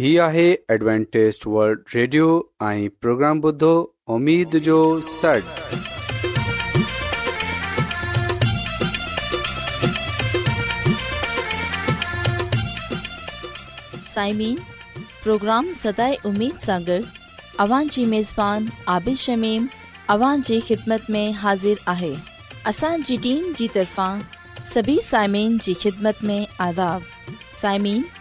هي آهي Adventist world radio ۽ programme بدھو اميد جو سٽ سائمين پروگرام سداي اميد سانڳڙ اوان جي ميزبان عبيش شميم اوان جي خدمت ۾ حاضر آهي اسان جي ٽيم جي طرفان سڀي سائمين جي خدمت ۾ آداب سائمين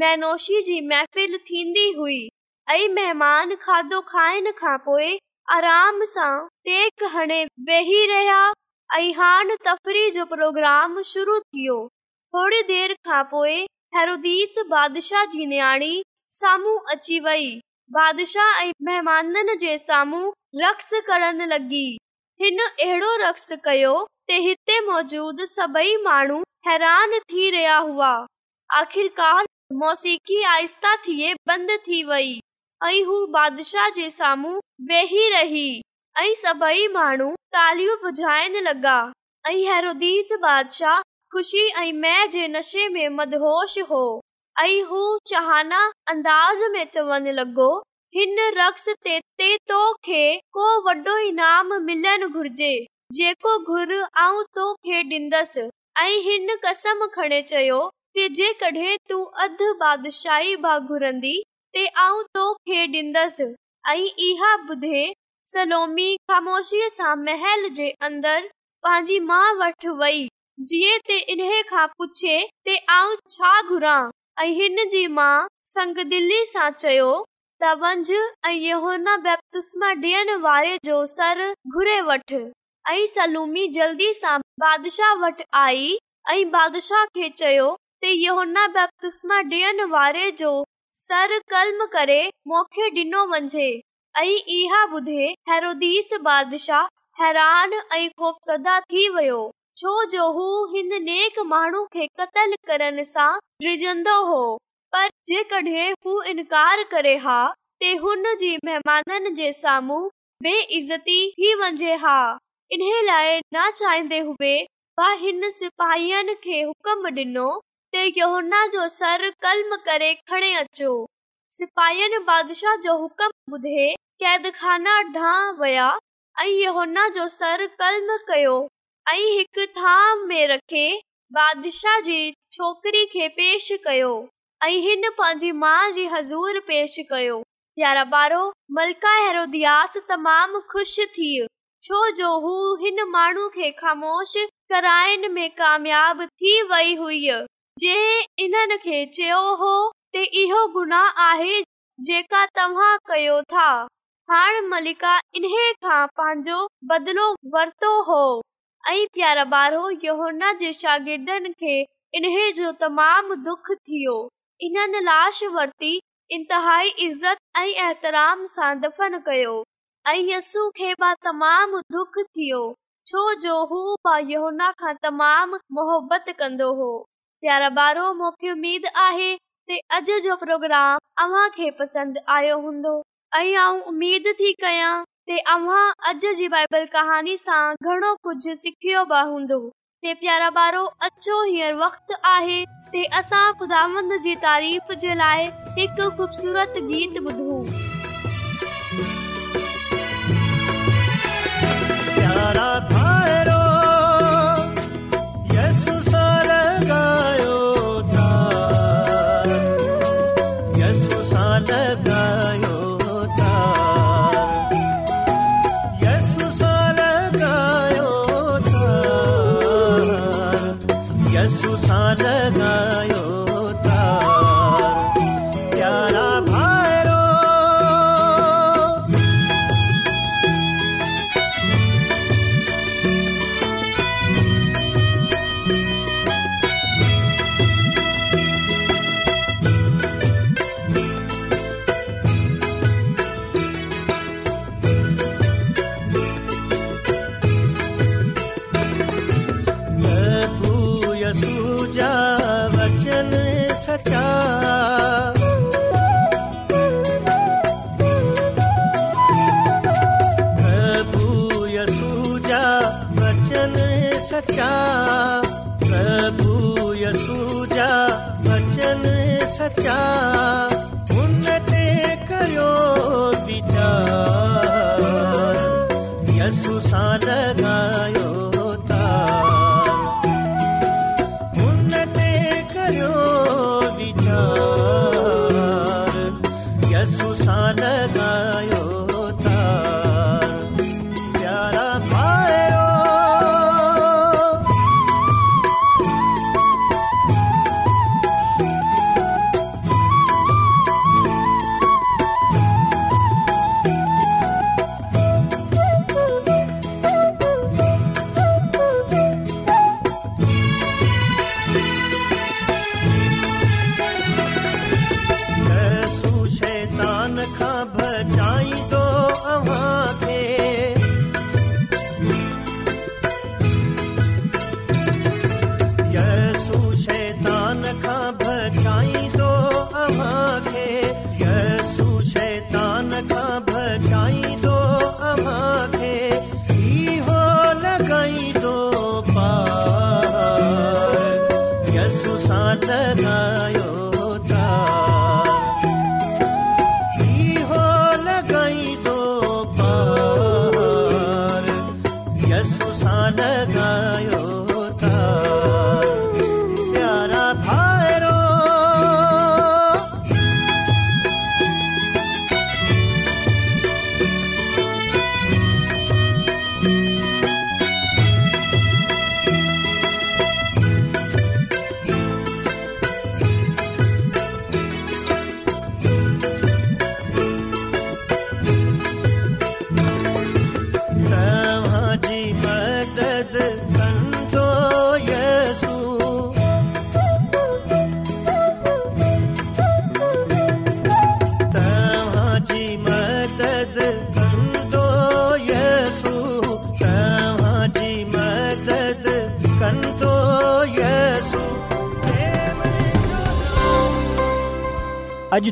महनोशी जी महफ़िल थींदी हुई ऐं महिमान खाधो खाइण खां पोइशाह जी न्याणी साम्हूं अची वई बादशाह ऐं महिमाननि जे साम्हूं रक्ष करण लॻी हिन अहिड़ो रक्ष कयो ते हिते मौजूद सभई माण्हू हैरान थी रहिया हुआ आख़िरकार मौसीकी आहिस्ता थिए बंद थी वई ऐं हू बादशाह जे साम्हूं वेही रही ऐं सभई माण्हू तालियूं बुझाइण लॻा ऐं हेरोदीस बादशाह ख़ुशी ऐं मै जे नशे में मदहोश हो ऐं हू शहाना अंदाज़ में चवन लगो हिन रक्स ते ते तोखे को वॾो इनाम मिलणु घुर्जे जेको घुर आऊं तोखे ॾींदसि ऐं हिन कसम खणे चयो सलो ख़ोल पंहिंजी माउ वटि वई इन खां हिन जी मा संग दिल्ली सां चयो तवंना डि॒यण वारे जो सर घुरे वठ ऐं सलोमी जल्दी सां बादशाह वटि आई ऐं बादशाह खे चयो करे हा त बेइज़ती थी वञे हा इन लाइ हिन सिपाहियुनि खे सर कलम करे खणे अचो सिपाहियुनि जो सर कल्म ऐं पेश कयो ऐं हिन पंहिंजी माउ जी हज़ूर पेश कयो यारा बारो मलका अहिड़ो दियास ख़ुशि थी छोजो हू हिन माण्हू खे ख़ामोश कराइण में कामयाब थी वई हुई चयो हो आहे जेका तव्हां कयो था मलिका पंहिंजो वरतो हो तमाम दुख थियो इज़त ऐं ऐतराम सां दफ़न कयो तमाम दुख थियो छो जो हूना तमाम मोहबत कंदो हो प्यारा ॿार थी कयां تبقى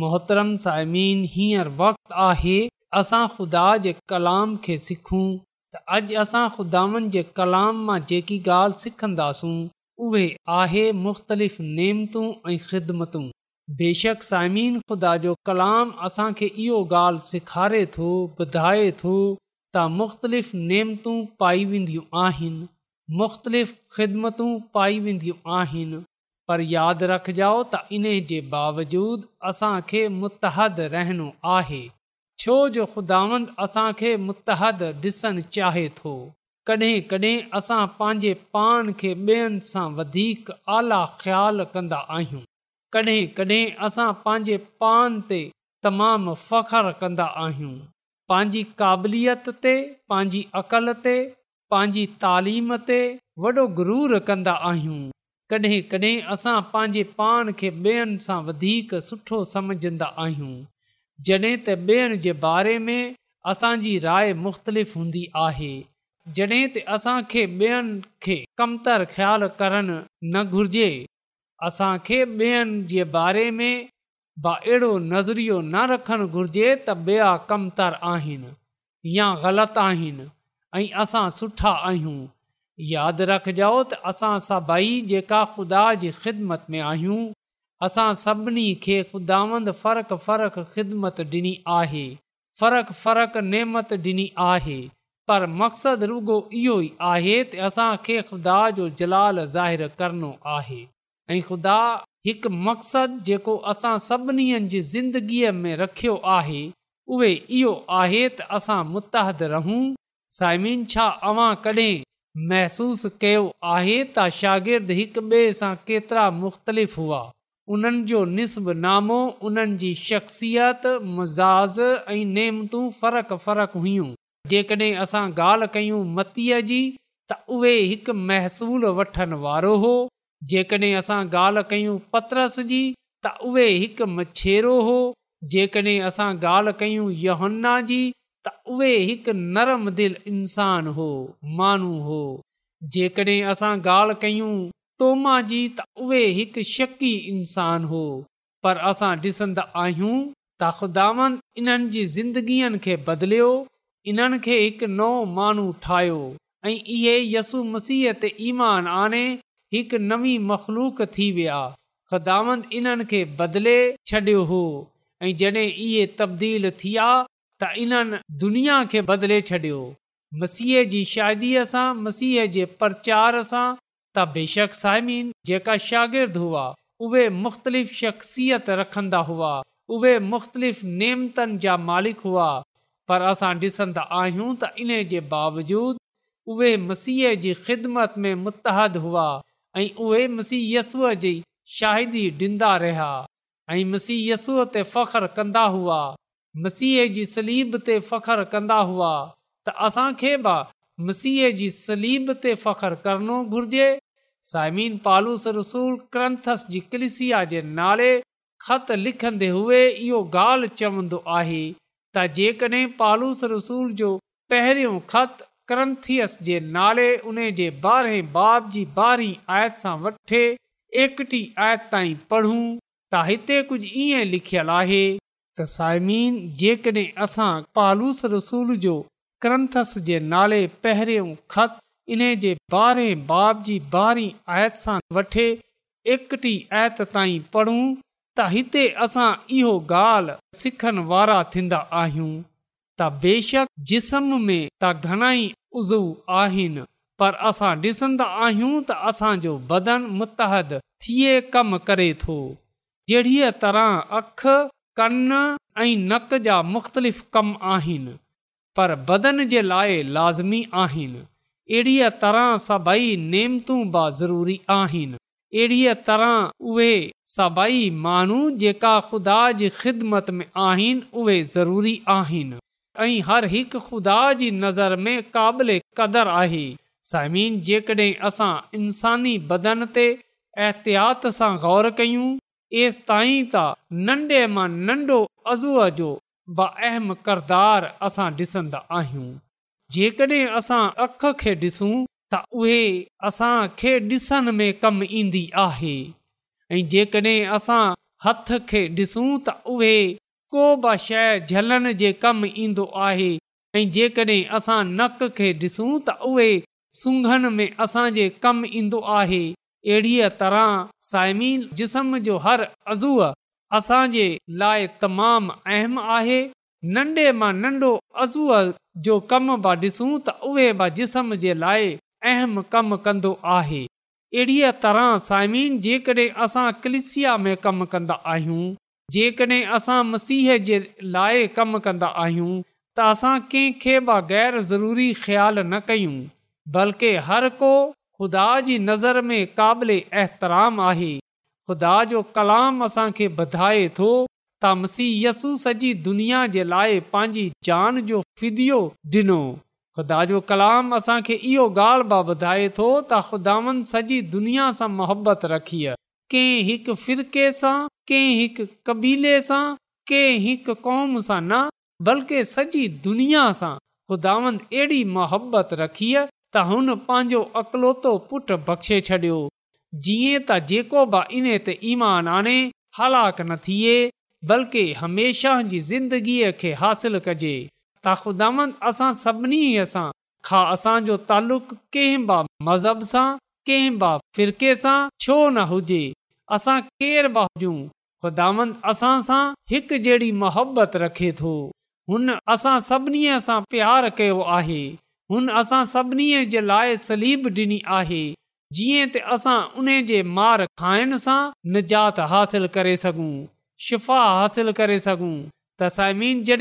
मोहतरम साइमीन हींअर वक़्तु आहे असां ख़ुदा जे कलाम खे सिखूं त अॼु असां ख़ुदानि जे कलाम मां जेकी ॻाल्हि सिखंदासूं उहे आहे मुख़्तलिफ़ नेमतूं ऐं ख़िदमतूं बेशक साइमीन ख़ुदा जो कलाम असांखे इहो ॻाल्हि सेखारे थो ॿुधाए थो त मुख़्तलिफ़ नेमतूं पाई वेंदियूं आहिनि मुख़्तलिफ़ ख़िदमतूं पाई वेंदियूं आहिनि पर यादि रखिजो त इन जे बावजूदु असांखे मुतहद रहणो आहे छो जो ख़ुदावंद असांखे मुतहद ॾिसणु चाहे थो कॾहिं कॾहिं असां पंहिंजे पान खे ॿियनि सां वधीक आला ख़्याल कंदा आहियूं कॾहिं कॾहिं असां पंहिंजे पान ते तमामु फ़ख्रु कंदा आहियूं पंहिंजी क़ाबिलियत ते पंहिंजी अक़ल ते पंहिंजी तालीम ते वॾो गुरूर कंदा आहियूं कॾहिं कॾहिं असां पंहिंजे पाण खे ॿेअनि सां वधीक सुठो सम्झंदा आहियूं जॾहिं त ॿियनि जे बारे में असांजी राय मुख़्तलिफ़ हूंदी आहे जॾहिं त असांखे ॿेअनि खे कमुतर ख़्यालु करणु न घुरिजे असांखे ॿियनि जे बारे में अहिड़ो नज़रियो न रखणु घुर्जे त ॿिया कमतर आहिनि या ग़लति आहिनि ऐं असां सुठा आहियूं यादि रखजो त असां सभई जेका ख़ुदा जी ख़िदमत में आहियूं असां सभिनी खे ख़ुदा फ़र्क़ु फ़रक़ ख़िदमत ॾिनी आहे फ़रक़ फ़रक़ नेमत ॾिनी आहे पर मक़सदु रुगो इहो ई आहे त असांखे ख़ुदा जो जलाल ज़ाहिर करणो आहे ऐं ख़ुदा हिकु मक़सदु जेको असां सभिनीनि जी ज़िंदगीअ में रखियो आहे उहे इहो आहे त असां रहूं साइमिन छा अव्हां कॾहिं महसूसु कयो आहे त शागिर्दु हिकु ॿिए सां केतिरा मुख़्तलिफ़ हुआ उन्हनि जो निस्बुनामो उन्हनि जी शख़्सियत मजाज, ऐं नेमतूं फ़रकु फ़रक हुयूं जेकॾहिं असां ॻाल्हि कयूं मतीअ जी त उहे हिकु महसूल वठण वारो हो जेकॾहिं असां ॻाल्हि कयूं पतरस जी त उहे हिकु मछेरो हो जेकॾहिं असां ॻाल्हि कयूं योहन्ना जी त उहे नरम दिल इंसान हो माण्हू हो जेकॾहिं असां ॻाल्हि कयूं हिकु शकी इंसान हो पर असां ॾिसंदा आहियूं त ख़ुदावन इन्हनि जी ज़िंदगीअ खे बदिलियो इन्हनि खे हिकु नओ माण्हू ठाहियो ऐं इहे ईमान आने हिकु नवी मख़लूक थी विया ख़ुदान इन्हनि खे बदिले छॾियो हो ऐं जॾहिं इहे तब्दील थिया त इन्हनि दुनिया खे बदिले छॾियो मसीह जी शादीअ सां मसीह जे प्रचार सां त बेशक साइमीन जेका शागिर्द हुआ उहे मुख़्तलिफ़ शख़्सियत रखंदा हुआ उहे मुख़्तलिफ़ मालिक हुआ पर असां ॾिसंदा आहियूं त इन जे बावजूद उहे मसीह जी ख़िदमत में मुतहद हुआ ऐं उहे मसीहयसूअ जी शाहिदी ॾींदा रहिया ऐं मसीहयसूअ ते फ़ख्रु कंदा हुआ मसीह जी सलीब ते फख्र कंदा हुआ त असांखे बि मसीह जी सलीब ते फ़ख्र करणो घुर्जे साइम पालूस क्रंथसियात लिखंदे हुई इहो ॻाल्हि चवंदो आहे त जेकॾहिं पालूस रसूल जो पहिरियों ख़त क्रंथियस जे नाले उन जे ॿारहें बाब जी ॿारहीं आयत सां वठे एकटी आयत ताईं पढ़ूं त हिते कुझु ईअं आहे त साइमीन जेकॾहिं असां पालूस रसूल जो क्रंथस जे नाले पहिरियों इन जे ॿारहें बाब जी ॿारहीं आयत सां वठे एकटी आयत ताईं पढ़ूं त हिते असां इहो ॻाल्हि सिखण वारा थींदा आहियूं त बेशक जिस्म में त घणाई उज़ू आहिनि पर असां ॾिसंदा आहियूं त असांजो बदन मुतहद थिए कमु करे थो जहिड़ीअ तरह अख कन ऐं नक जा मुख़्तलिफ़ कम आहिनि पर बदन जे लाइ लाज़मी आहिनि अहिड़ीअ तरह सभई नेमतूं बि ज़रूरी आहिनि अहिड़ीअ तरह उहे सभई माण्हू जेका ख़ुदा जी ख़िदमत में आहिनि उहे ज़रूरी आहिनि ऐं हर हिकु ख़ुदा जी नज़र में क़ाबिले क़दुरु आहे ज़मीन जेकॾहिं असां इंसानी बदन ते एहतियात सां गौर कयूं तेसि ताईं त नंढे मां नंढो अज़ूअ जो बहम किरदारु असां ॾिसंदा आहियूं जेकॾहिं असां अख खे ॾिसूं त उहे असां खे ॾिसण में कमु ईंदी आहे ऐं जेकॾहिं असां हथ खे ॾिसूं त उहे को बि शइ झलन जे कमु ईंदो आहे ऐं जेकॾहिं असां नक खे ॾिसूं त उहे में असां कमु ईंदो आहे अहिड़ीअ तरह साइमीन जिस्म जो हर अज़ूअ असांजे लाइ तमामु अहम आहे नंढे मां नंढो अज़ूअ जो कम बि ॾिसूं त उहे बि जिस्म जे लाइ अहम कमु कंदो आहे अहिड़ीअ तरह साइमीन जेकॾहिं असां कलिसिया में कमु कंदा आहियूं जेकॾहिं असां मसीह जे लाइ कमु कंदा आहियूं त असां कंहिंखे बि गैर ज़रूरी ख़्यालु न कयूं बल्कि हर को ख़ुदा जी नज़र में क़ाबिल एहतराम आहे ख़ुदा जो कलाम असांखे ॿुधाए थो त मसीयस सॼी दुनिया जे लाइ पंहिंजी ॾिनो ख़ुदा जो कलाम असांखे इहो ॻाल्हि बि ॿुधाए थो त ख़ुदा वॼी दुनिया सां मोहबत रखी आहे कंहिं फिरके सां कंहिं हिकु कबीले सां कंहिं हिकु क़ौम सां न बल्कि सॼी दुनिया सां ख़ुदावन में अहिड़ी मोहबत रखी आहे त हुन पंहिंजो अकलोतो पुट बख़्शे छॾियो जीअं त जेको ईमान आने हलाक न थिए बल्कि हमेशह जी ज़िंदगीअ खे हासिल कजे त ख़ुदांदा असांजो तालुक़ मज़हब सां कंहिं ब फिरके सां छो न हुजे असां केर बि हुजूं ख़ुदांद असां सां हिकु जहिड़ी मोहबत रखे थो हुन असां सभिनी सां प्यार कयो आहे हुन असां सभिनी जे लाइ सलीब ॾिनी आहे जीअं त असां उन सां निजात हासिल करे सघूं शिफ़ा हासिल करे सघूं अवांह जी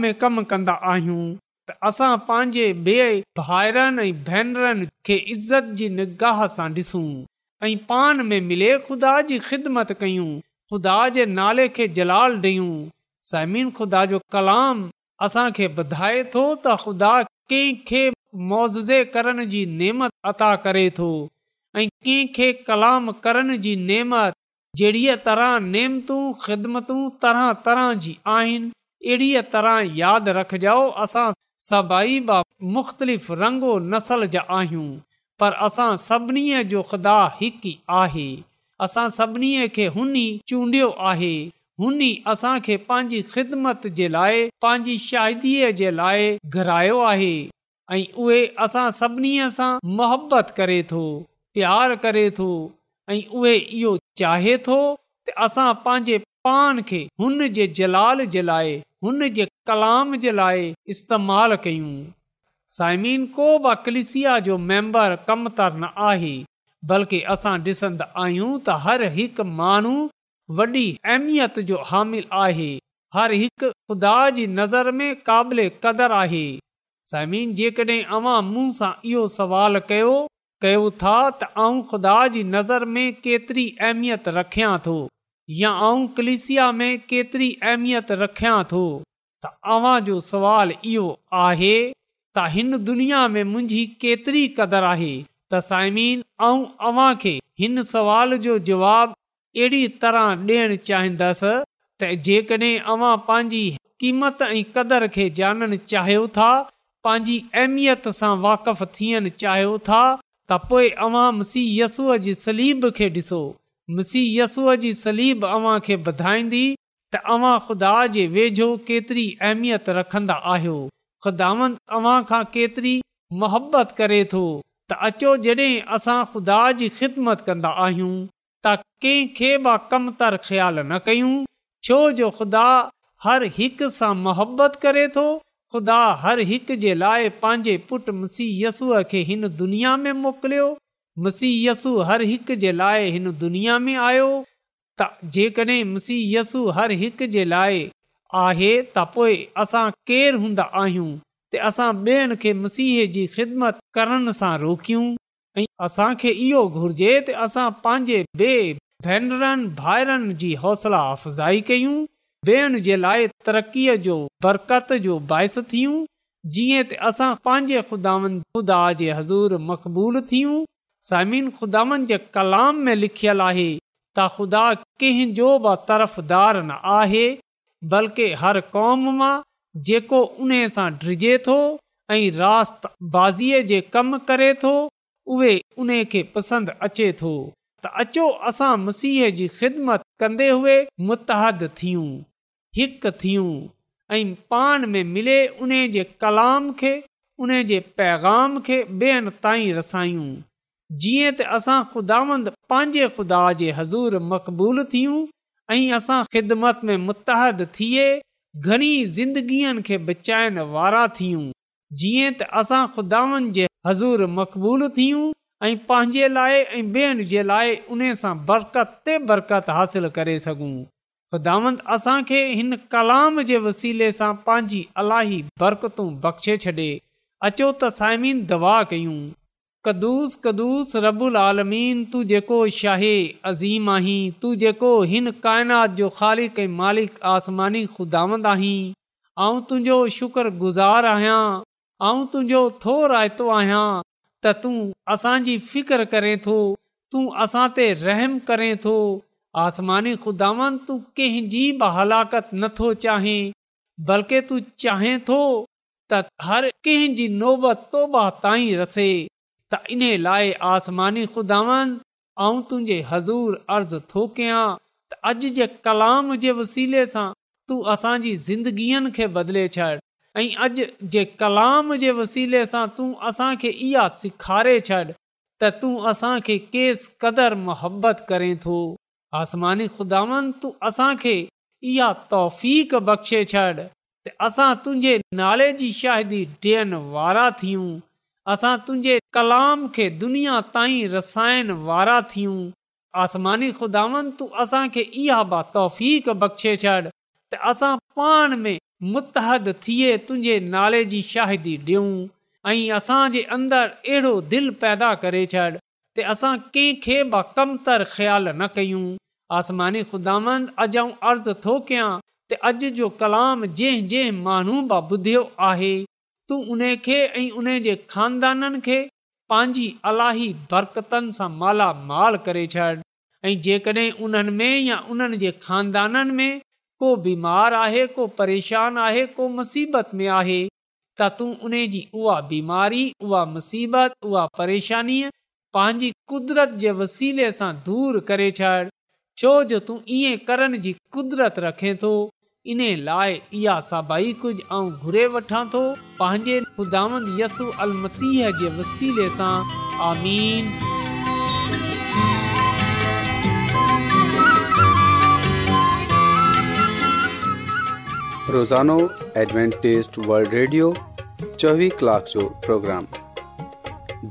में कमु कंदा आहियूं त असां पंहिंजे ॿिए भाइरनि ऐं भेनरनि खे इज़त जी निगाह सां ॾिसूं ऐं पान में मिले ख़ुदा जी ख़िदमत कयूं ख़ुदा जे नाले खे जलाल ॾियूं समीन ख़ुदा जो कलाम असांखे ॿुधाए थो त ख़ुदा कंहिं खे करण जी नेमत अता करे थो ऐं कंहिं कलाम करण जी नेमत जहिड़ीअ तरह नेमतूं ख़िदमतूं तरह तरह जी आहिनि अहिड़ीअ तरह यादि रखजो असां सभई मुख़्तलिफ़ रंगो नसल जा आहियूं पर असां सभिनी जो ख़ुदा हिकु ई असां सभिनी खे हुन चूंडियो आहे हुन असां खे पंहिंजी ख़िदमत जे लाइ पंहिंजी शाइदीअ जे लाइ घुरायो आहे ऐं उहे असां सभिनी सां मोहबत करे थो प्यार करे थो ऐं उहे इहो चाहे थो त असां पंहिंजे पान खे हुन जे जलाल जे लाइ हुन जे कलाम जे लाइ इस्तेमालु कयूं साइमीन को बि अकलिसिया जो मेंबर कमतर न आहे बल्कि असां ॾिसंदा आहियूं त हर हिकु माण्हू वॾी अहमियत जो हामिल आहे हरहि ख़ुदा जी नज़र में क़ाबिले क़दुरु आहे समीन जेकॾहिं मूं सां इहो सवाल कयो था त आऊं खुदा जी नज़र में केतिरी अहमियत रखियां थो या आऊं कलिसिया में केतिरी अहमियत रखियां थो त अव्हां जो सवाल इहो आहे त हिन दुनिया में मुंहिंजी केतिरी क़दुरु आहे त साइमीन ऐं अव्हां खे हिन सवाल जो जवाब अहिड़ी तरह ॾियणु चाहिंदसि त जेकॾहिं अव्हां पंहिंजी क़ीमत ऐं कदुरु खे ॼाणणु चाहियो था पंहिंजी अहमियत सां वाक़फ़ थियणु चाहियो था त पोए अवां मुसीहसअ जी सलीब खे ॾिसो मुसीहसूअ जी सलीब अव्हां खे त अव्हां ख़ुदा जे वेझो केतिरी अहमियत रखंदा आहियो खुदा अव्हां खां केतिरी मोहबत करे थो त अचो जॾहिं असां ख़ुदा जी ख़िदमत कंदा आहियूं त कंहिंखे बि कमत्यालु न कयूं छो जो ख़ुदा हर हिकु सां मोहबत करे थो ख़ुदा हर हिक जे लाइ पंहिंजे पुट मुसीहय खे हिन दुनिया में मोकिलियो मुसीहय यसू हर हिकु जे लाइ हिन दुनिया में आयो त जेकॾहिं हर हिकु जे लाइ आहे त पोइ असां केरु हूंदा आहियूं त असां ॿियनि खे मसीह जी ख़िदमत करण सां रोकियूं ऐं असांखे इहो घुर्जे त असां पंहिंजे ॿिए भेनरनि भाइरनि जी हौसला अफ़ज़ाई कयूं ॿियनि जे लाइ तरक़ीअ जो बरकत जो बाहिस थियूं जीअं त असां पंहिंजे ख़ुदा ख़ुदा जे हज़ूर मक़बूल थियूं साइमिन ख़ुदानि जे कलाम में लिखियलु आहे त ख़ुदा कंहिंजो बि तरफ़दार न आहे बल्कि हर क़ौम मां जेको उन सां ड्रिजे थो ऐं रात बाज़ीअ जे कमु करे थो उहे उन खे पसंदि अचे थो त अचो असां मसीह जी ख़िदमत कंदे हुए मुतहद थियूं हिकु थियूं ऐं पाण में मिले उन जे कलाम खे उन जे पैगाम खे ॿियनि ताईं रसायूं जीअं त असां ख़ुदांद पंहिंजे ख़ुदा जे हज़ूर मक़बूल थियूं ऐं असां ख़िदमत में मुतहद थिए ઘની زندગીયન કે بچાયન વારા થી હું જીએં તે અસા ખુદાવંદ જે હઝુર મકબૂલ થી હું અઈ પાંજે લાય અઈ બેહણ જે લાય ઉને સા બરકત તે બરકત حاصل કરે સગુ ખુદાવંદ અસા કે હન કલામ જે વસીલે સા પાંજી અલાહી બરકતો બક્ષે છડે અચો ત સામીન દવા કયું कदुस कदुूस रबुल आलमीन तूं जेको शाहे अज़ीम आहीं तू जेको हिन काइनात जो मालिक आसमानी ख़ुदांद आहीं तुंहिंजो शुक्रगुज़ारु आहियां ऐं तुंहिंजो थो रायतो आहियां त तूं असांजी फिकर करे थो तूं असां ते रहम करें थो आसमानी खुदावंद तूं कंहिंजी बि हलाकत नथो चाहें बल्कि तू चाहें थो त हर कंहिंजी नोबत तोबा ताईं रसे त इन लाइ आसमानी ख़ुदावंद तुंहिंजे हज़ूर अर्ज़ु थो कयां त अॼु जे कलाम जे वसीले सां तू असांजी ज़िंदगीअनि खे बदिले छॾ ऐं अॼु जे कलाम जे वसीले सां तूं असांखे इहा सेखारे छॾ त तूं असांखे केसि क़दुरु मुहबत करे थो आसमानी खुदावनि तूं असांखे इहा तौफ़ बख़्शे छॾ त असां तुंहिंजे नाले जी शाहिदी ॾियनि वारा थियूं असां तुंहिंजे कलाम खे दुनिया ताईं रसायण वारा थियूं आसमानी खुदांद असांखे इहा बि तौफ़ बख़्शे छॾ त असां पाण में मुतहद थिए तुंहिंजे नाले जी शाहिदी ॾियूं ऐं असांजे अंदरि अहिड़ो दिलि पैदा करे छॾ ते असां कंहिंखे बि कमतर ख़्याल न कयूं आसमानी खुदा वंद अॼु अर्ज़ु थो कयां त अॼु जो कलाम जंहिं जंहिं माण्हू बि ॿुधियो आहे तू उन खे ऐं उन जे ख़ानदाननि खे पंहिंजी अलाही बरकतनि सां मालामाल करे छॾ ऐं जेकॾहिं उन्हनि में या उन्हनि जे खानदाननि में को बीमार आहे को परेशान आहे को मुसीबत में आहे त तूं उन जी उहा बीमारी उहा मुसीबत उहा परेशानीअ पंहिंजी कुदिरत जे वसीले सां दूरि करे छॾ छो जो तूं ईअं करण जी कुदिरत रखे थो इने लाए या साबाई कुझु आऊं घुरे वठां थो पंहिंजे ख़ुदावंद यसु अल मसीह जे वसीले सां आमीन रोज़ानो एडवेंटेस्ट वल्ड रेडियो चोवीह कलाक जो प्रोग्राम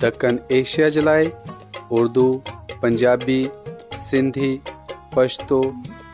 दखन एशिया जे लाइ उर्दू पंजाबी सिंधी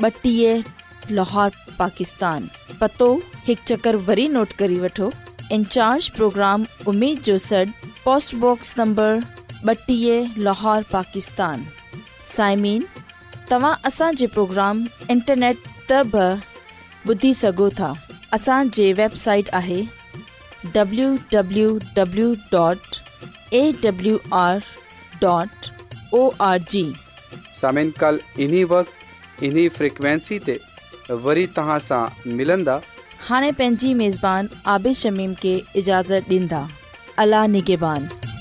पतो हिकु चकर इन प्रोग्राम लाहौर पाकिस्तान साइमिन तव्हां असांजे प्रोग्राम इंटरनेट त ॿुधी सघो था असांजे वेबसाइट आहे इन्हीअ फ्रिक्वेंसी ते वरी तव्हां सां मिलंदा हाणे पंहिंजी मेज़बान आबिशमीम के इजाज़त ॾींदा अला निगेबान